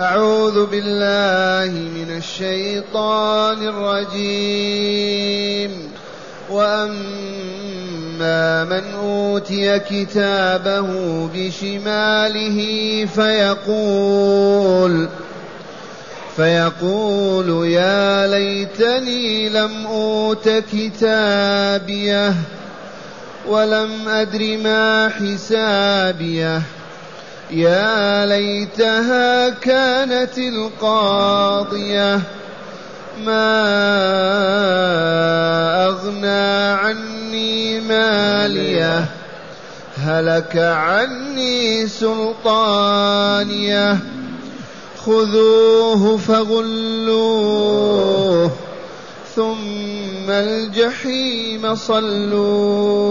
أعوذ بالله من الشيطان الرجيم. وأما من أوتي كتابه بشماله فيقول فيقول يا ليتني لم أوت كتابيه ولم أدر ما حسابيه. يا ليتها كانت القاضية. ما أغنى عني مالية. هلك عني سلطانية. خذوه فغلوه. ثم الجحيم صلوه.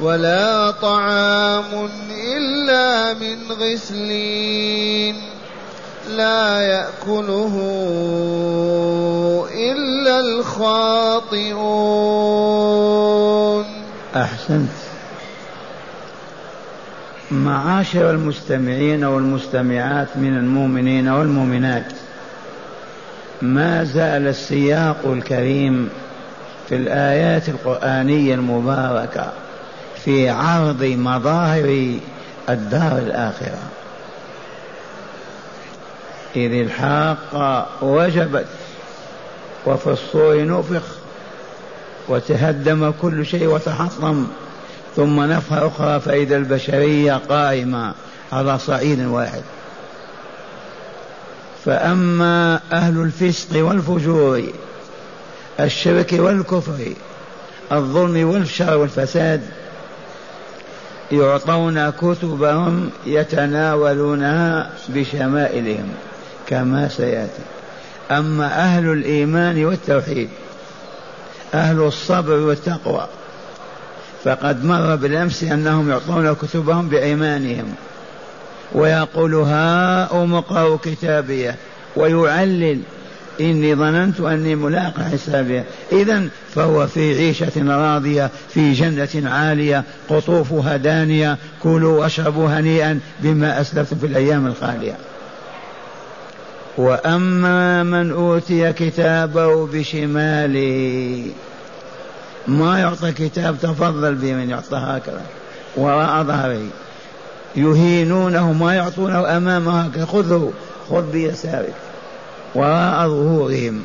ولا طعام إلا من غسلين لا يأكله إلا الخاطئون. أحسنت. معاشر المستمعين والمستمعات من المؤمنين والمؤمنات ما زال السياق الكريم في الآيات القرآنية المباركة. في عرض مظاهر الدار الآخرة. إذ الحاقة وجبت وفي الصور نفخ وتهدم كل شيء وتحطم ثم نفخة أخرى فإذا البشرية قائمة على صعيد واحد. فأما أهل الفسق والفجور الشرك والكفر الظلم والشر والفساد يعطون كتبهم يتناولونها بشمائلهم كما سيأتي. أما أهل الإيمان والتوحيد أهل الصبر والتقوى فقد مر بالأمس أنهم يعطون كتبهم بأيمانهم ويقول هاؤم اقرأوا كتابية ويعلل إني ظننت أني ملاق حسابها إذا فهو في عيشة راضية في جنة عالية قطوفها دانية كلوا واشربوا هنيئا بما أسلفتم في الأيام الخالية. وأما من أوتي كتابه بشماله ما يعطى كتاب تفضل به من يعطى هكذا وراء ظهره يهينونه ما يعطونه أمامه هكذا. خذه خذ بيسارك. وراء ظهورهم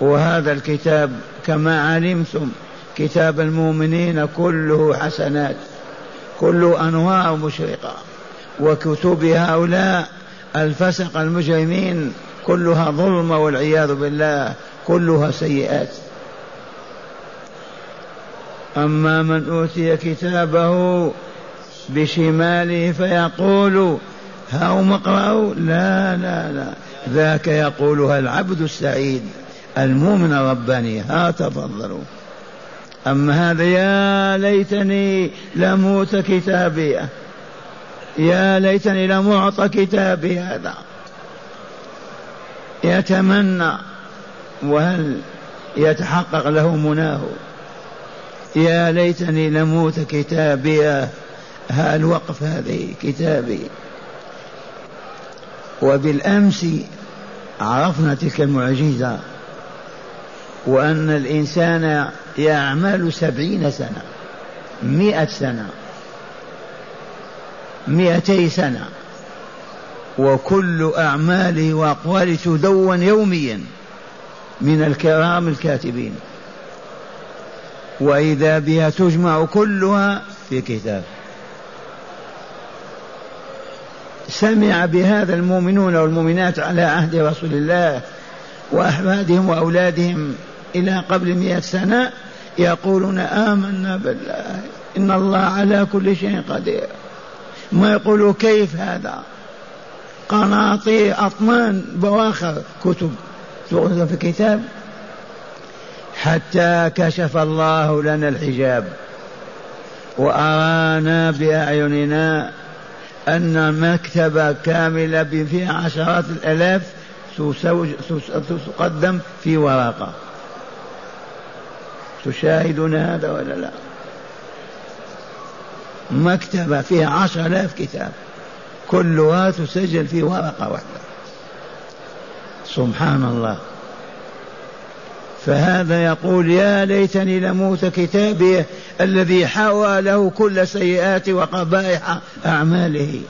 وهذا الكتاب كما علمتم كتاب المؤمنين كله حسنات كله انوار مشرقة وكتب هؤلاء الفسق المجرمين كلها ظلم والعياذ بالله كلها سيئات. أما من أوتي كتابه بشماله فيقول هاو اقرأوا؟ لا لا لا. ذاك يقولها العبد السعيد المؤمن الرباني ها تفضلوا. أما هذا يا ليتني لموت كتابي. يا ليتني لم أعط كتابي هذا. يتمنى وهل يتحقق له مناه. يا ليتني لموت كتابي. ها الوقف هذه كتابي؟ وبالأمس عرفنا تلك المعجزة وأن الإنسان يعمل سبعين سنة مئة سنة مئتي سنة وكل أعماله وأقواله تدون يوميا من الكرام الكاتبين. وإذا بها تجمع كلها في كتاب. سمع بهذا المؤمنون والمؤمنات على عهد رسول الله وأحفادهم وأولادهم إلى قبل مئة سنة يقولون آمنا بالله إن الله على كل شيء قدير. ما يقولوا كيف هذا؟ قناطير أطنان بواخر كتب. تؤخذ في كتاب. حتى كشف الله لنا الحجاب. وأرانا بأعيننا أن مكتبة كاملة فيها عشرات الآلاف تقدم في ورقة. تشاهدون هذا ولا لا؟ مكتبة فيها عشر آلاف كتاب. كلها تسجل في ورقة واحدة. سبحان الله. فهذا يقول يا ليتني لموت كتابي الذي حوى له كل سيئات وقبائح أعماله.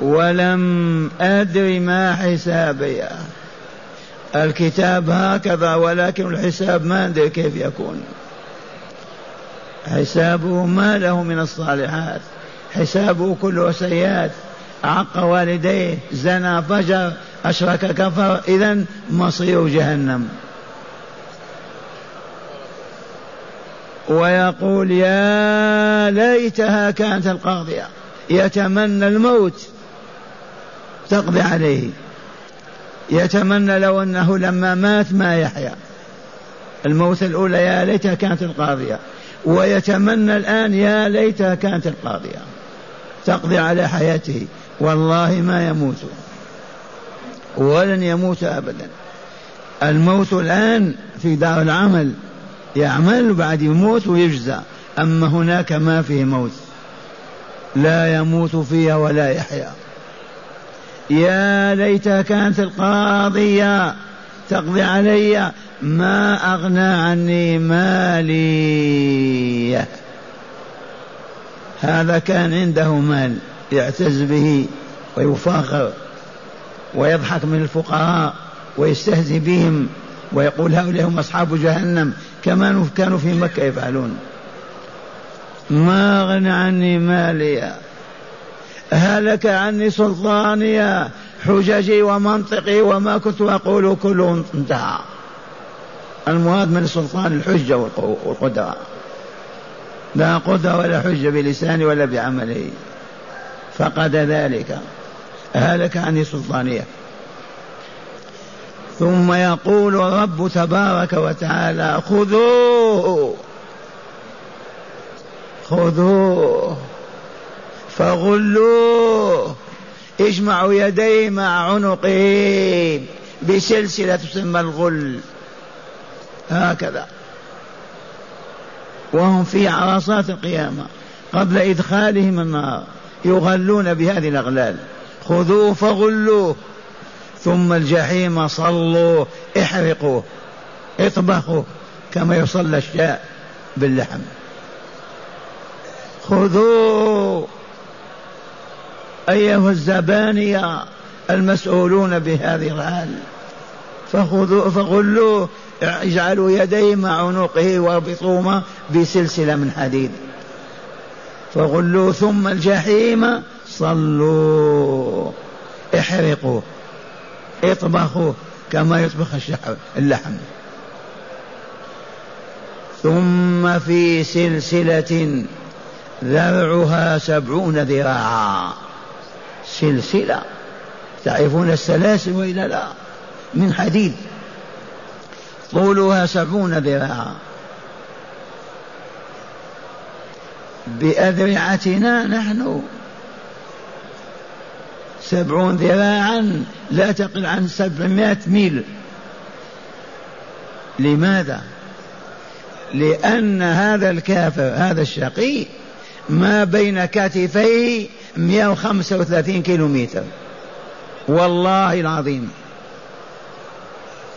ولم أدر ما حسابي. الكتاب هكذا ولكن الحساب ما أدري كيف يكون. حسابه ما له من الصالحات. حسابه كله سيئات. عق والديه زنى فجر أشرك كفر إذا مصير جهنم. ويقول يا ليتها كانت القاضية يتمنى الموت تقضي عليه. يتمنى لو أنه لما مات ما يحيا. الموت الأولى يا ليتها كانت القاضية. ويتمنى الآن يا ليتها كانت القاضية. تقضي على حياته. والله ما يموت. ولن يموت أبدا. الموت الآن في دار العمل يعمل بعد يموت ويجزى. أما هناك ما فيه موت. لا يموت فيها ولا يحيا. يا ليتها كانت القاضية تقضي علي ما أغنى عني مالي. هذا كان عنده مال يعتز به ويفاخر. ويضحك من الفقراء ويستهزئ بهم ويقول هؤلاء هم أصحاب جهنم كما كانوا في مكة يفعلون. ما أغنى عني مالي هلك عني سلطاني حججي ومنطقي وما كنت أقول كله انتهى. المراد من السلطان الحجة والقدرة. لا قدرة ولا حجة بلسانه ولا بعمله فقد ذلك. هلك عني سلطانية. ثم يقول الرب تبارك وتعالى خذوه خذوه فغلوه اجمعوا يديه مع عنقه بسلسلة تسمى الغل. هكذا. وهم في عرصات القيامة قبل إدخالهم النار يغلون بهذه الأغلال. خذوه فغلوه ثم الجحيم صلوا احرقوه اطبخوه كما يصلى الشاء باللحم. خذوه. أيها الزبانية المسؤولون بهذه الحال فخذوا فغلوه اجعلوا يديه مع عنقه واربطوهما بسلسلة من حديد. فغلوا ثم الجحيم صلوا. احرقوه اطبخوه كما يطبخ اللحم. ثم في سلسلة ذرعها سبعون ذراعا. سلسلة. تعرفون السلاسل وإلا لا؟ من حديد. طولها سبعون ذراعا. بأذرعتنا نحن. سبعون ذراعا لا تقل عن سبعمائة ميل. لماذا؟ لأن هذا الكافر هذا الشقي ما بين كتفيه 135 كيلو متر والله العظيم.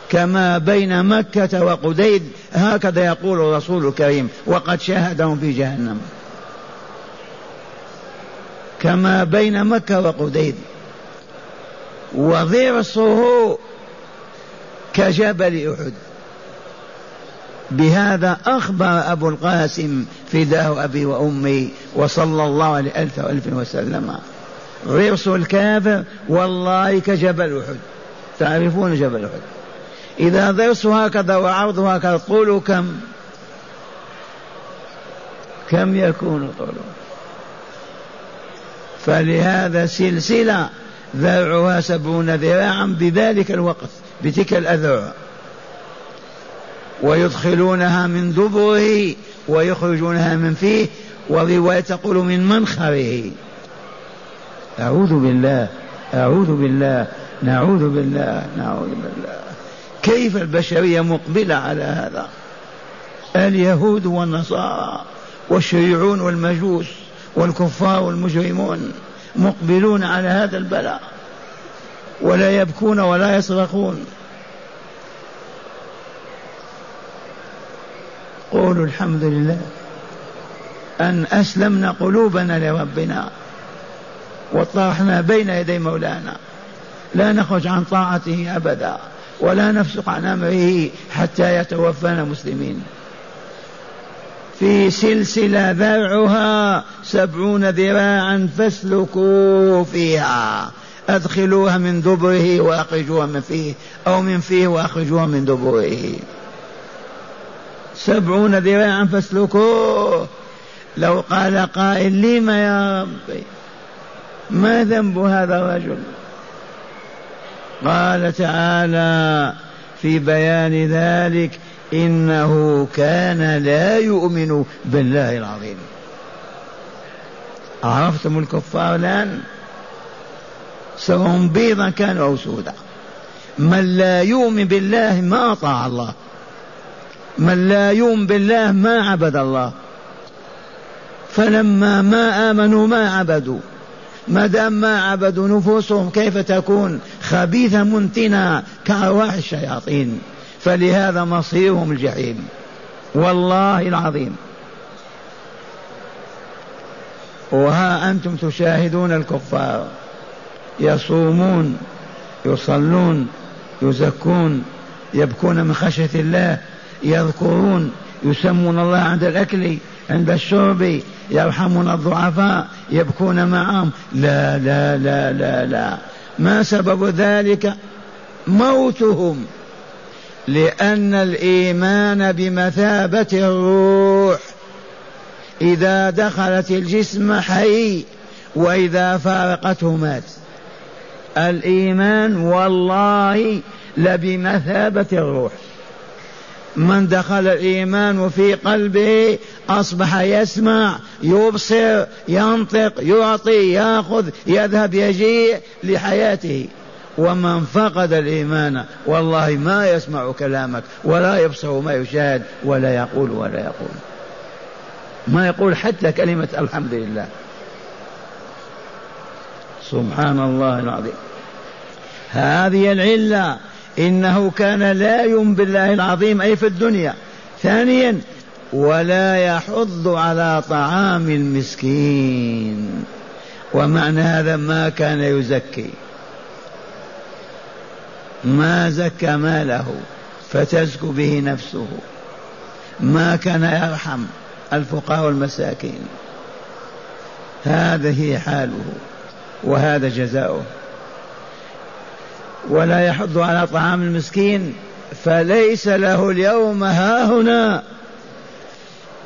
كما بين مكة وقديد هكذا يقول الرسول الكريم وقد شاهدهم في جهنم. كما بين مكة وقديد وضرسه كجبل أحد. بهذا أخبر أبو القاسم فداه أبي وأمي وصلى الله عليه ألف وألف وسلم. ضرس الكافر والله كجبل أحد. تعرفون جبل أحد. إذا ضرسه هكذا وعرضه هكذا طوله كم. كم يكون طوله فلهذا سلسلة ذرعها سبعون ذراعا بذلك الوقت بتلك الأذرع. ويدخلونها من دبره ويخرجونها من فيه ورواية تقول من منخره. أعوذ بالله أعوذ بالله نعوذ بالله نعوذ بالله. كيف البشرية مقبلة على هذا؟ اليهود والنصارى والشيوعون والمجوس. والكفار والمجرمون مقبلون على هذا البلاء ولا يبكون ولا يصرخون. قولوا الحمد لله أن أسلمنا قلوبنا لربنا وطرحنا بين يدي مولانا. لا نخرج عن طاعته أبدا ولا نفسق عن أمره حتى يتوفانا مسلمين في سلسلة ذرعها سبعون ذراعا فاسلكوا فيها. أدخلوها من دبره وأخرجوها من فيه أو من فيه وأخرجوها من دبره. سبعون ذراعا فاسلكوه. لو قال قائل لم يا ربي ما ذنب هذا الرجل؟ قال تعالى في بيان ذلك إنه كان لا يؤمن بالله العظيم. عرفتم الكفار الآن؟ سواء بيضا كانوا أو سودا. من لا يؤمن بالله ما أطاع الله. من لا يؤمن بالله ما عبد الله. فلما ما آمنوا ما عبدوا. ما دام ما عبدوا نفوسهم كيف تكون؟ خبيثة منتنة كأرواح الشياطين. فلهذا مصيرهم الجحيم. والله العظيم. وها أنتم تشاهدون الكفار. يصومون يصلون يزكون يبكون من خشية الله يذكرون يسمون الله عند الأكل عند الشرب يرحمون الضعفاء يبكون معهم. لا لا لا لا لا. ما سبب ذلك؟ موتهم. لأن الإيمان بمثابة الروح. إذا دخلت الجسم حي وإذا فارقته مات. الإيمان والله لبمثابة الروح. من دخل الإيمان في قلبه أصبح يسمع يبصر ينطق يعطي يأخذ يذهب يجيء لحياته. ومن فقد الإيمان والله ما يسمع كلامك ولا يبصر ما يشاهد ولا يقول ولا يقول. ما يقول حتى كلمة الحمد لله. سبحان الله العظيم. هذه العلة إنه كان لا يؤمن بالله العظيم أي في الدنيا. ثانيا ولا يحض على طعام المسكين. ومعنى هذا ما كان يزكي. ما زكى ماله فتزكو به نفسه. ما كان يرحم الفقراء والمساكين. هذه حاله وهذا جزاؤه. ولا يحض على طعام المسكين فليس له اليوم هاهنا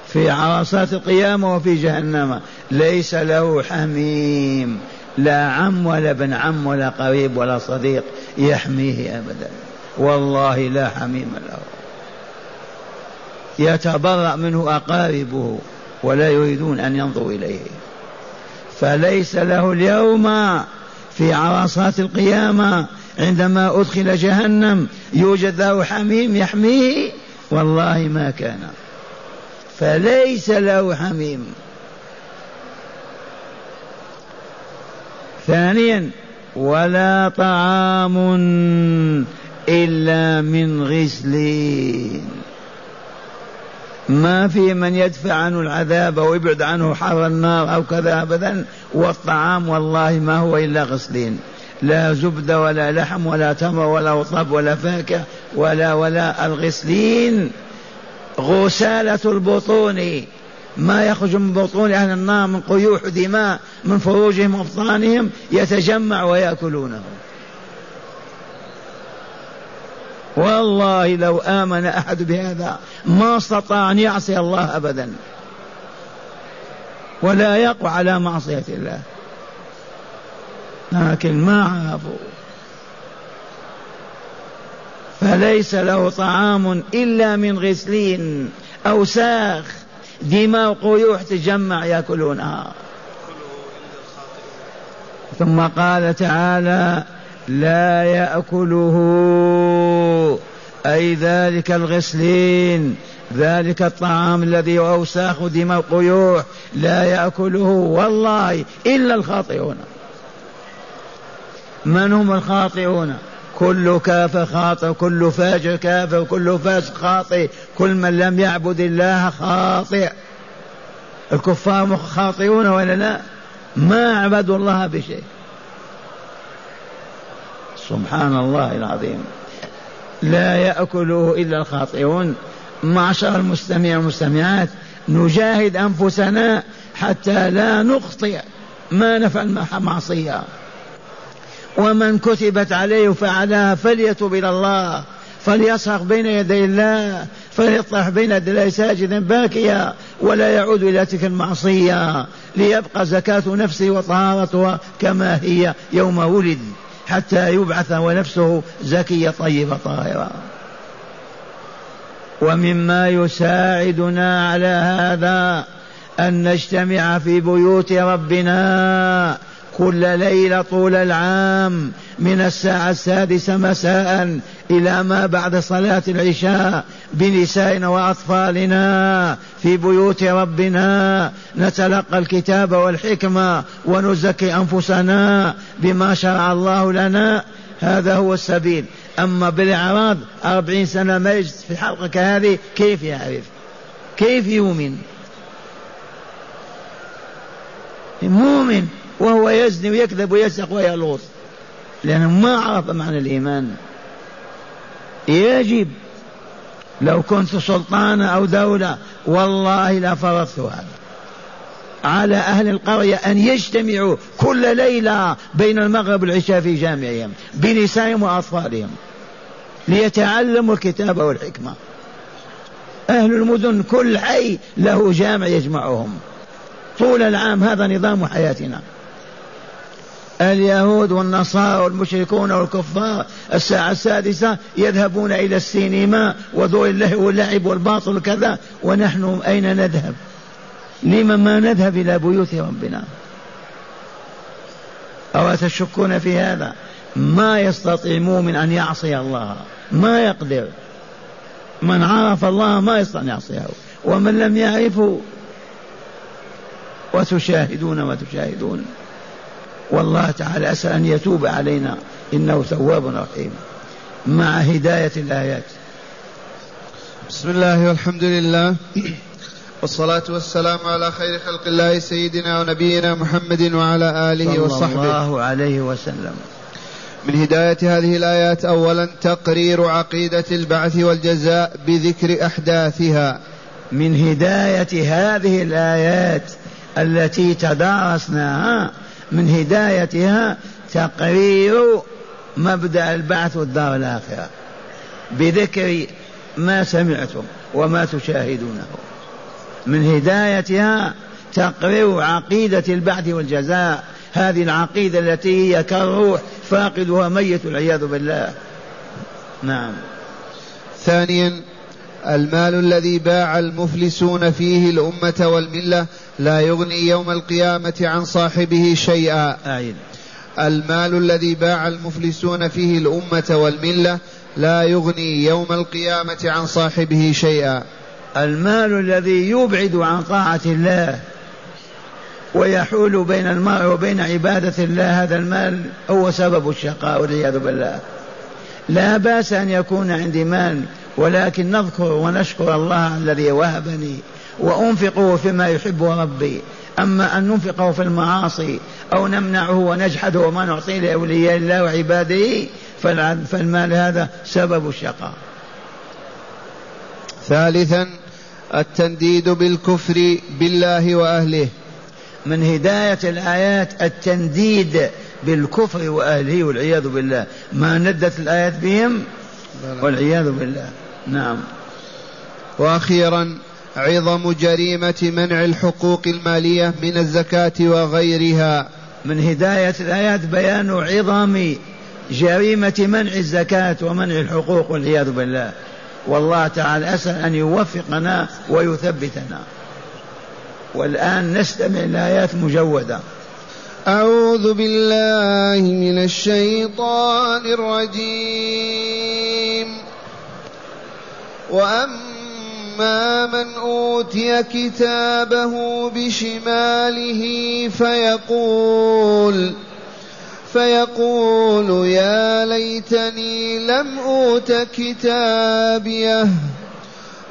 في عرصات القيامة وفي جهنم. ليس له حميم. لا عم ولا ابن عم ولا قريب ولا صديق يحميه أبدا. والله لا حميم له. يتبرأ منه أقاربه ولا يريدون أن ينظروا إليه. فليس له اليوم في عرصات القيامة عندما أدخل جهنم يوجد له حميم يحميه. والله ما كان. فليس له حميم. ثانيا ولا طعام إلا من غسلين. ما في من يدفع عنه العذاب أو يبعد عنه حر النار أو كذا أبدا والطعام والله ما هو إلا غسلين. لا زبد ولا لحم ولا تمر ولا رطب ولا فاكهة ولا ولا الغسلين. غسالة البطون ما يخرج من بطون أهل النار من قيوح دماء من فروجهم وأبطانهم يتجمع ويأكلونه. والله لو آمن أحد بهذا ما استطاع أن يعصي الله أبدا. ولا يقع على معصية الله. لكن ما عرفوا فليس له طعام إلا من غسلين أوساخ دماء قيوح تجمع يأكلونها. ثم قال تعالى لا يأكله أي ذلك الغسلين ذلك الطعام الذي أوساخ دماء قيوح. لا يأكله والله إلا الخاطئون. من هم الخاطئون؟ كل كافر خاطئ كل فاجر كافر كل فاسق خاطئ. كل من لم يعبد الله خاطئ. الكفار خاطئون ولا لا؟ ما عبدوا الله بشيء. سبحان الله العظيم. لا يأكله إلا الخاطئون. معشر المستمعين والمستمعات نجاهد أنفسنا حتى لا نخطئ ما نفعل معصية. ومن كتبت عليه فعلها فليتب إلى الله فليصرخ بين يدي الله فليطرح بين يدي ساجدا باكيا ولا يعود إلى تلك المعصية ليبقى زكاة نفسه وطهارتها كما هي يوم ولد حتى يبعث ونفسه زكية طيبة طاهرة. ومما يساعدنا على هذا أن نجتمع في بيوت ربنا كل ليلة طول العام من الساعة السادسة مساء إلى ما بعد صلاة العشاء بنسائنا وأطفالنا في بيوت ربنا. نتلقى الكتاب والحكمة ونزكي أنفسنا بما شرع الله لنا. هذا هو السبيل. أما بالإعراض أربعين سنة ما يجد في حلقة كهذه كيف يعرف؟ كيف يؤمن؟ مؤمن. وهو يزني ويكذب ويسرق ويلوط لأنه ما عرف معنى الإيمان. يجب لو كنت سلطانا أو دولة والله لفرضت هذا. على أهل القرية أن يجتمعوا كل ليلة بين المغرب والعشاء في جامعهم بنسائهم وأطفالهم ليتعلموا الكتاب والحكمة. أهل المدن كل حي له جامع يجمعهم. طول العام هذا نظام حياتنا. اليهود والنصارى والمشركون والكفار الساعة السادسة يذهبون إلى السينما ودور اللهو واللعب والباطل وكذا ونحن أين نذهب؟ لما ما نذهب إلى بيوت ربنا؟ أو تشكون في هذا؟ ما يستطيع مؤمن أن يعصي الله ما يقدر. من عرف الله ما يستطيع أن يعصيه ومن لم يعرفه. وتشاهدون وتشاهدون. والله تعالى أسأل أن يتوب علينا إنه تواب رحيم. مع هداية الآيات. بسم الله والحمد لله والصلاة والسلام على خير خلق الله سيدنا ونبينا محمد وعلى آله وصحبه. صلى الله عليه وسلم. من هداية هذه الآيات أولا تقرير عقيدة البعث والجزاء بذكر أحداثها. من هداية هذه الآيات التي تدارسناها من هدايتها تقرير مبدأ البعث والدار الآخرة. بذكر ما سمعتم وما تشاهدونه. من هدايتها تقرير عقيدة البعث والجزاء. هذه العقيدة التي هي كالروح فاقدها ميت والعياذ بالله. نعم. ثانيا المال الذي باع المفلسون فيه الأمة والملة لا يغني يوم القيامة عن صاحبه شيئا. أعيد المال الذي باع المفلسون فيه الأمة والملة لا يغني يوم القيامة عن صاحبه شيئا. المال الذي يبعد عن طاعة الله ويحول بين المرء وبين عبادة الله هذا المال هو سبب الشقاء والعياذ بالله. لا بأس أن يكون عندي مال ولكن نذكر ونشكر الله الذي وهبني. وأنفقه فيما يحب ربي. أما أن ننفقه في المعاصي أو نمنعه ونجحده وما نعطيه لأولياء الله وعباده فالمال هذا سبب الشقاء. ثالثا التنديد بالكفر بالله وأهله. من هداية الآيات التنديد بالكفر وأهله والعياذ بالله. ما ندت الآيات بهم؟ والعياذ بالله. نعم. وأخيرا عظم جريمة منع الحقوق المالية من الزكاة وغيرها. من هداية الآيات بيان عظم جريمة منع الزكاة ومنع الحقوق والعياذ بالله. والله تعالى أسأل أن يوفقنا ويثبتنا. والآن نستمع الآيات مجودة. أعوذ بالله من الشيطان الرجيم. وأما من أوتي كتابه بشماله فيقول فيقول يا ليتني لم أوت كتابيه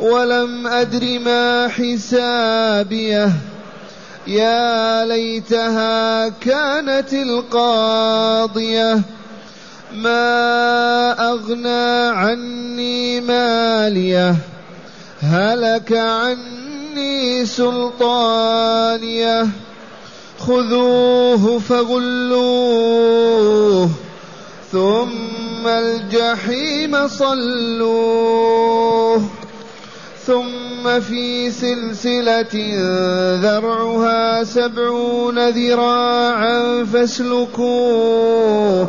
ولم أدر ما حسابيه يا ليتها كانت القاضية ما أغنى عني ماليه هلك عني سلطانيه خذوه فغلوه ثم الجحيم صلوه ثم في سلسلة ذرعها سبعون ذراعا فاسلكوه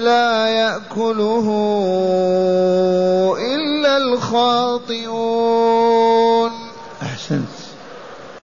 لا يأكله إلا الخاطئون.